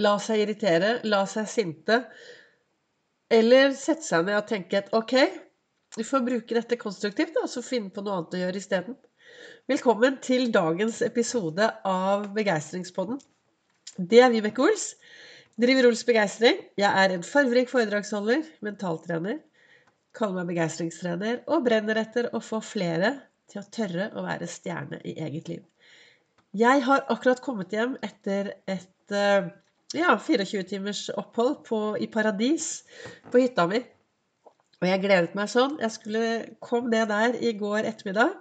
la seg irritere, la seg sinte. Eller sette seg ned og tenke at ok, vi får bruke dette konstruktivt, og så finne på noe annet å gjøre isteden. Velkommen til dagens episode av Begeistringspodden. Det er Vibeke Ols. Driver Ols Begeistring. Jeg er en farverik foredragsholder, mentaltrener, kaller meg begeistringstrener og brenner etter å få flere til å tørre å være stjerne i eget liv. Jeg har akkurat kommet hjem etter et eh, ja, 24 timers opphold på, i paradis på hytta mi. Og jeg gledet meg sånn. Jeg skulle kom ned der i går ettermiddag.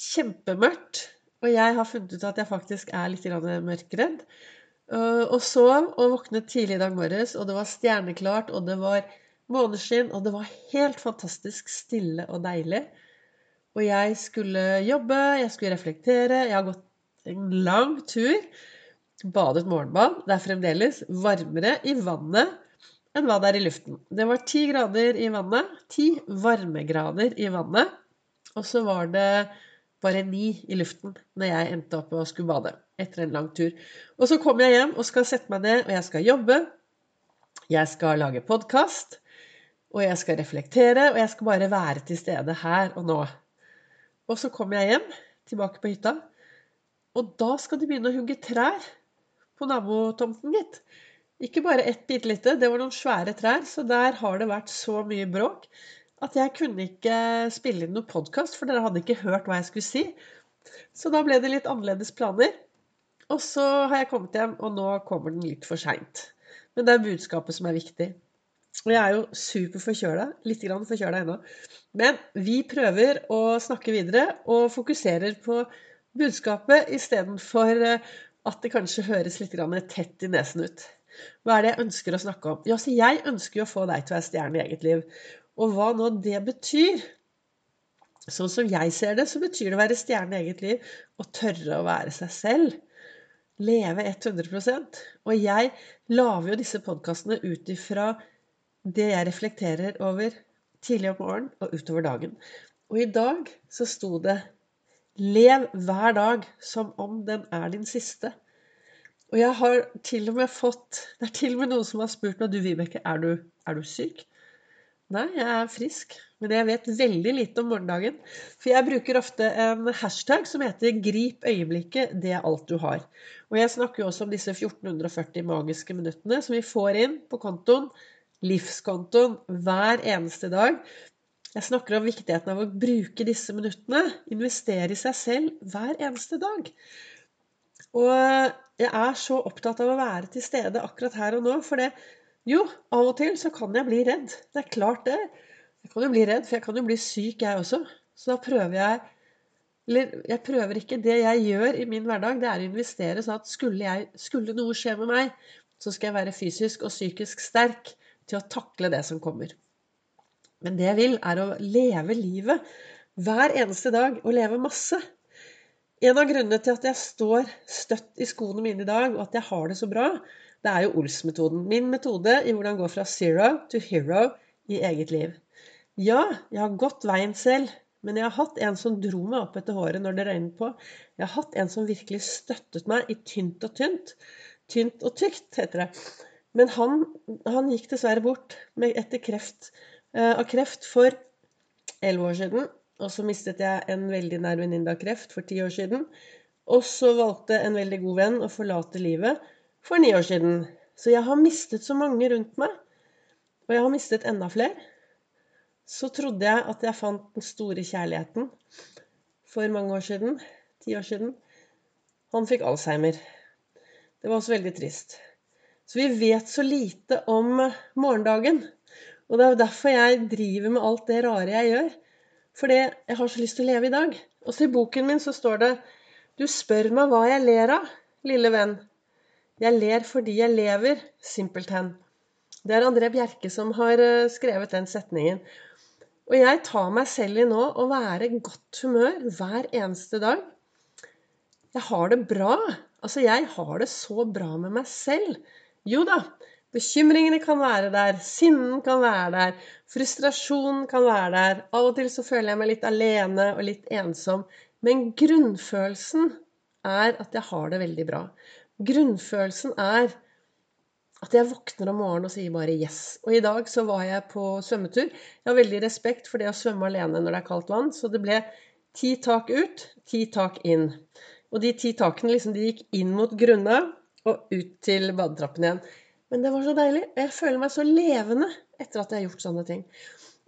Kjempemørkt. Og jeg har funnet ut at jeg faktisk er litt mørkredd. Eh, og sov og våknet tidlig i dag morges, og det var stjerneklart, og det var måneskinn, og det var helt fantastisk stille og deilig. Og jeg skulle jobbe, jeg skulle reflektere. Jeg har gått en lang tur. Badet morgenbad. Det er fremdeles varmere i vannet enn hva det er i luften. Det var ti grader i vannet. Ti varmegrader i vannet. Og så var det bare ni i luften når jeg endte opp og skulle bade etter en lang tur. Og så kommer jeg hjem og skal sette meg ned, og jeg skal jobbe. Jeg skal lage podkast. Og jeg skal reflektere, og jeg skal bare være til stede her og nå. Og så kommer jeg hjem, tilbake på hytta, og da skal de begynne å hugge trær på nabotomten, gitt. Ikke bare ett bitte lite, det var noen svære trær, så der har det vært så mye bråk at jeg kunne ikke spille inn noen podkast, for dere hadde ikke hørt hva jeg skulle si. Så da ble det litt annerledes planer. Og så har jeg kommet hjem, og nå kommer den litt for seint. Men det er budskapet som er viktig. Og jeg er jo superforkjøla. Litt forkjøla ennå. Men vi prøver å snakke videre og fokuserer på budskapet istedenfor eh, at det kanskje høres litt tett i nesen ut. Hva er det jeg ønsker å snakke om? Ja, så jeg ønsker jo å få deg til å være stjerne i eget liv. Og hva nå det betyr Sånn som jeg ser det, så betyr det å være stjerne i eget liv å tørre å være seg selv. Leve 100 Og jeg lager jo disse podkastene ut ifra det jeg reflekterer over tidlig om morgenen og utover dagen. Og i dag så sto det 'Lev hver dag som om den er din siste'. Og jeg har til og med fått Det er til og med noen som har spurt meg 'Du, Vibeke, er du, er du syk?' Nei, jeg er frisk. Men jeg vet veldig lite om morgendagen. For jeg bruker ofte en hashtag som heter 'Grip øyeblikket. Det er alt du har'. Og jeg snakker jo også om disse 1440 magiske minuttene som vi får inn på kontoen livskontoen hver eneste dag. Jeg snakker om viktigheten av å bruke disse minuttene. Investere i seg selv hver eneste dag. Og jeg er så opptatt av å være til stede akkurat her og nå, for det Jo, av og til så kan jeg bli redd. Det er klart det. Jeg kan jo bli redd, for jeg kan jo bli syk, jeg også. Så da prøver jeg Eller jeg prøver ikke. Det jeg gjør i min hverdag, det er å investere sånn at skulle, jeg, skulle noe skje med meg, så skal jeg være fysisk og psykisk sterk til å takle det som kommer. Men det jeg vil, er å leve livet hver eneste dag og leve masse. En av grunnene til at jeg står støtt i skoene mine i dag, og at jeg har det så bra, det er jo Ols-metoden. Min metode i hvordan gå fra zero to hero i eget liv. Ja, jeg har gått veien selv, men jeg har hatt en som dro meg opp etter håret når det regnet på. Jeg har hatt en som virkelig støttet meg i tynt og tynt. Tynt og tykt, heter det. Men han, han gikk dessverre bort etter kreft, av kreft for elleve år siden. Og så mistet jeg en veldig nær venninne av kreft for ti år siden. Og så valgte en veldig god venn å forlate livet for ni år siden. Så jeg har mistet så mange rundt meg. Og jeg har mistet enda flere. Så trodde jeg at jeg fant den store kjærligheten for mange år siden. Ti år siden. Han fikk alzheimer. Det var også veldig trist. Så vi vet så lite om morgendagen. Og det er jo derfor jeg driver med alt det rare jeg gjør. Fordi jeg har så lyst til å leve i dag. Og så i boken min så står det Du spør meg hva jeg ler av, lille venn. Jeg ler fordi jeg lever, simpelthen. Det er André Bjerke som har eh, skrevet den setningen. Og jeg tar meg selv i nå å være i godt humør hver eneste dag. Jeg har det bra. Altså, jeg har det så bra med meg selv. Jo da, bekymringene kan være der, sinnen kan være der, frustrasjonen kan være der. Av og til så føler jeg meg litt alene og litt ensom. Men grunnfølelsen er at jeg har det veldig bra. Grunnfølelsen er at jeg våkner om morgenen og sier bare 'yes'. Og i dag så var jeg på svømmetur. Jeg har veldig respekt for det å svømme alene når det er kaldt vann, så det ble ti tak ut, ti tak inn. Og de ti takene liksom, de gikk inn mot grunna og ut til badetrappen igjen. Men det var så deilig. Og Jeg føler meg så levende etter at jeg har gjort sånne ting.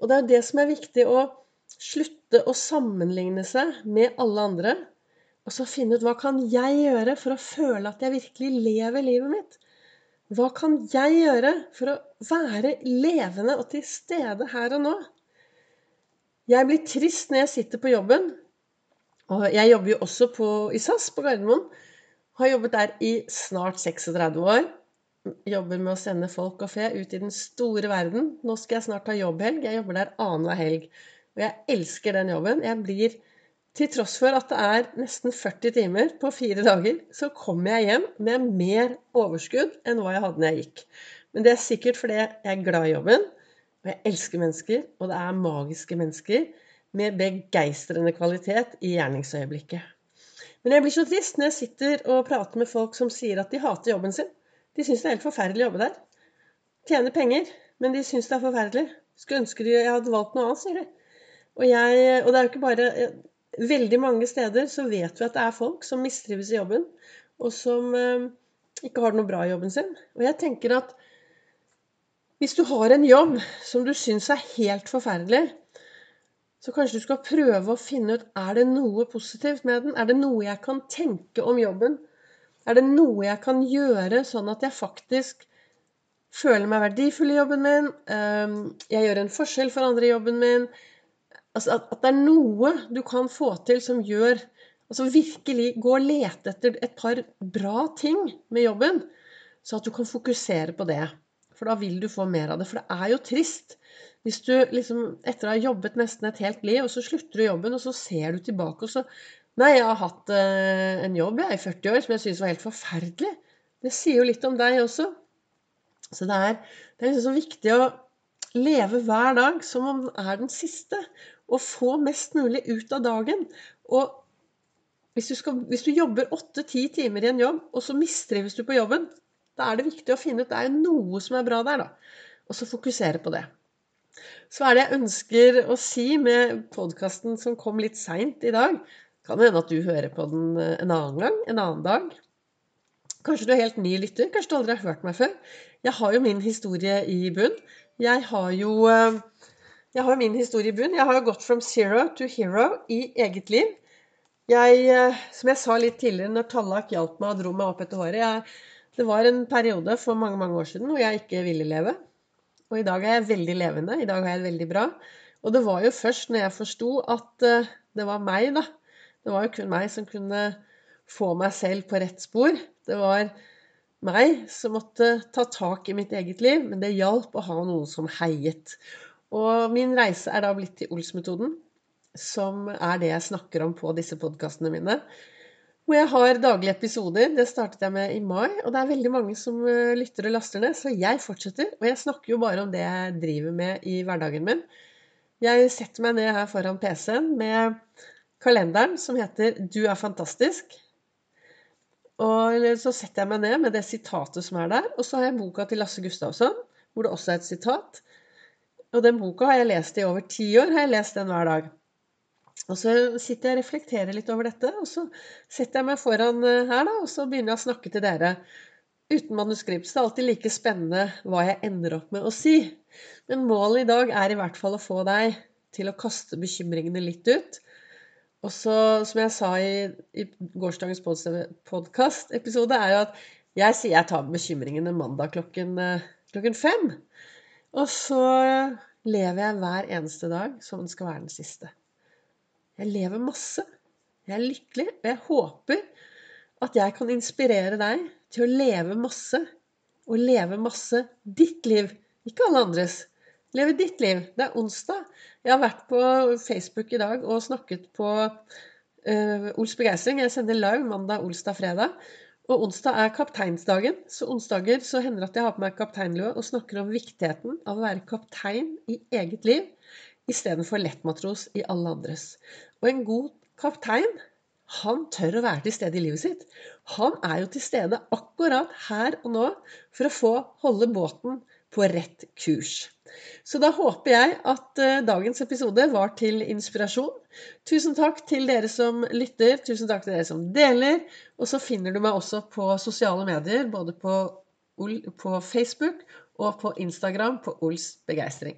Og det er jo det som er viktig, å slutte å sammenligne seg med alle andre. Og så finne ut hva kan jeg gjøre for å føle at jeg virkelig lever livet mitt? Hva kan jeg gjøre for å være levende og til stede her og nå? Jeg blir trist når jeg sitter på jobben. Og jeg jobber jo også på, i SAS på Gardermoen. Har jobbet der i snart 36 år. Jobber med å sende folk og fe ut i den store verden. Nå skal jeg snart ha jobbhelg. Jeg jobber der annenhver helg. Og jeg elsker den jobben. Jeg blir til tross for at det er nesten 40 timer på fire dager, så kommer jeg hjem med mer overskudd enn hva jeg hadde når jeg gikk. Men det er sikkert fordi jeg er glad i jobben, og jeg elsker mennesker, og det er magiske mennesker med begeistrende kvalitet i gjerningsøyeblikket. Men jeg blir så trist når jeg sitter og prater med folk som sier at de hater jobben sin. De syns det er helt forferdelig å jobbe der. Tjener penger, men de syns det er forferdelig. Skulle ønske de hadde valgt noe annet, sier de. Og, jeg, og det er jo ikke bare Veldig mange steder så vet vi at det er folk som mistrives i jobben, og som eh, ikke har det noe bra i jobben sin. Og jeg tenker at hvis du har en jobb som du syns er helt forferdelig, så kanskje du skal prøve å finne ut er det noe positivt med den. Er det noe jeg kan tenke om jobben? Er det noe jeg kan gjøre sånn at jeg faktisk føler meg verdifull i jobben min? Eh, jeg gjør en forskjell for andre i jobben min. Altså at, det er noe du kan få til som gjør Altså virkelig gå og lete etter et par bra ting med jobben, så at du kan fokusere på det. For da vil du få mer av det. For det er jo trist hvis du liksom etter å ha jobbet nesten et helt liv, og så slutter du jobben, og så ser du tilbake, og så Nei, jeg har hatt eh, en jobb jeg, i 40 år som jeg syns var helt forferdelig. Det sier jo litt om deg også. Så det er, det er liksom så viktig å leve hver dag som om den er den siste og få mest mulig ut av dagen. Og hvis du, skal, hvis du jobber åtte-ti timer i en jobb, og så mistrives du på jobben, da er det viktig å finne ut det er noe som er bra der, da. Og så fokusere på det. Så er det jeg ønsker å si med podkasten som kom litt seint i dag. Kan hende at du hører på den eh, en annen gang, en annen dag. Kanskje du er helt ny lytter, kanskje du aldri har hørt meg før. Jeg har jo min historie i bunn. Jeg har jo eh, jeg har min historie i bunn. Jeg har jo gått from zero to hero i eget liv. Jeg, eh, som jeg sa litt tidligere, når Tallak hjalp meg og dro meg opp etter håret jeg, Det var en periode for mange mange år siden hvor jeg ikke ville leve. Og i dag er jeg veldig levende. I dag har jeg det veldig bra. Og det var jo først når jeg forsto at det var meg, da. Det var jo kun meg som kunne få meg selv på rett spor. Det var meg som måtte ta tak i mitt eget liv, men det hjalp å ha noen som heiet. Og min reise er da blitt til Ols-metoden, som er det jeg snakker om på disse podkastene mine. Hvor jeg har daglige episoder. Det startet jeg med i mai. Og det er veldig mange som eh, lytter og laster ned, så jeg fortsetter. Og jeg snakker jo bare om det jeg driver med i hverdagen min. Jeg setter meg ned her foran PC-en med kalenderen som heter 'Du er fantastisk'. Og så setter jeg meg ned med det sitatet som er der. Og så har jeg boka til Lasse Gustavsson, hvor det også er et sitat. Og den boka har jeg lest i over ti år. har jeg lest den hver dag. Og så sitter jeg og reflekterer litt over dette, og så setter jeg meg foran eh, her, da, og så begynner jeg å snakke til dere. Uten manuskript. Så det er alltid like spennende hva jeg ender opp med å si. Men målet i dag er i hvert fall å få deg til å kaste bekymringene litt ut. Og så, som jeg sa i, i gårsdagens podkast-episode, er jo at jeg sier jeg tar bekymringene mandag klokken, eh, klokken fem. Og så lever jeg hver eneste dag som den skal være den siste. Jeg lever masse. Jeg er lykkelig, og jeg håper at jeg kan inspirere deg til å leve masse. Og leve masse ditt liv, ikke alle andres. Leve ditt liv. Det er onsdag. Jeg har vært på Facebook i dag og snakket på uh, Ols begeistring. Jeg sender live mandag, olsdag, fredag. Og onsdag er kapteinsdagen, så onsdager så hender det at jeg har på meg kapteinlue og snakker om viktigheten av å være kaptein i eget liv istedenfor lettmatros i alle andres. Og en god kaptein han tør å være til stede i livet sitt. Han er jo til stede akkurat her og nå for å få holde båten på rett kurs. Så da håper jeg at eh, dagens episode var til inspirasjon. Tusen takk til dere som lytter, tusen takk til dere som deler. Og så finner du meg også på sosiale medier, både på, på Facebook og på Instagram på Ols begeistring.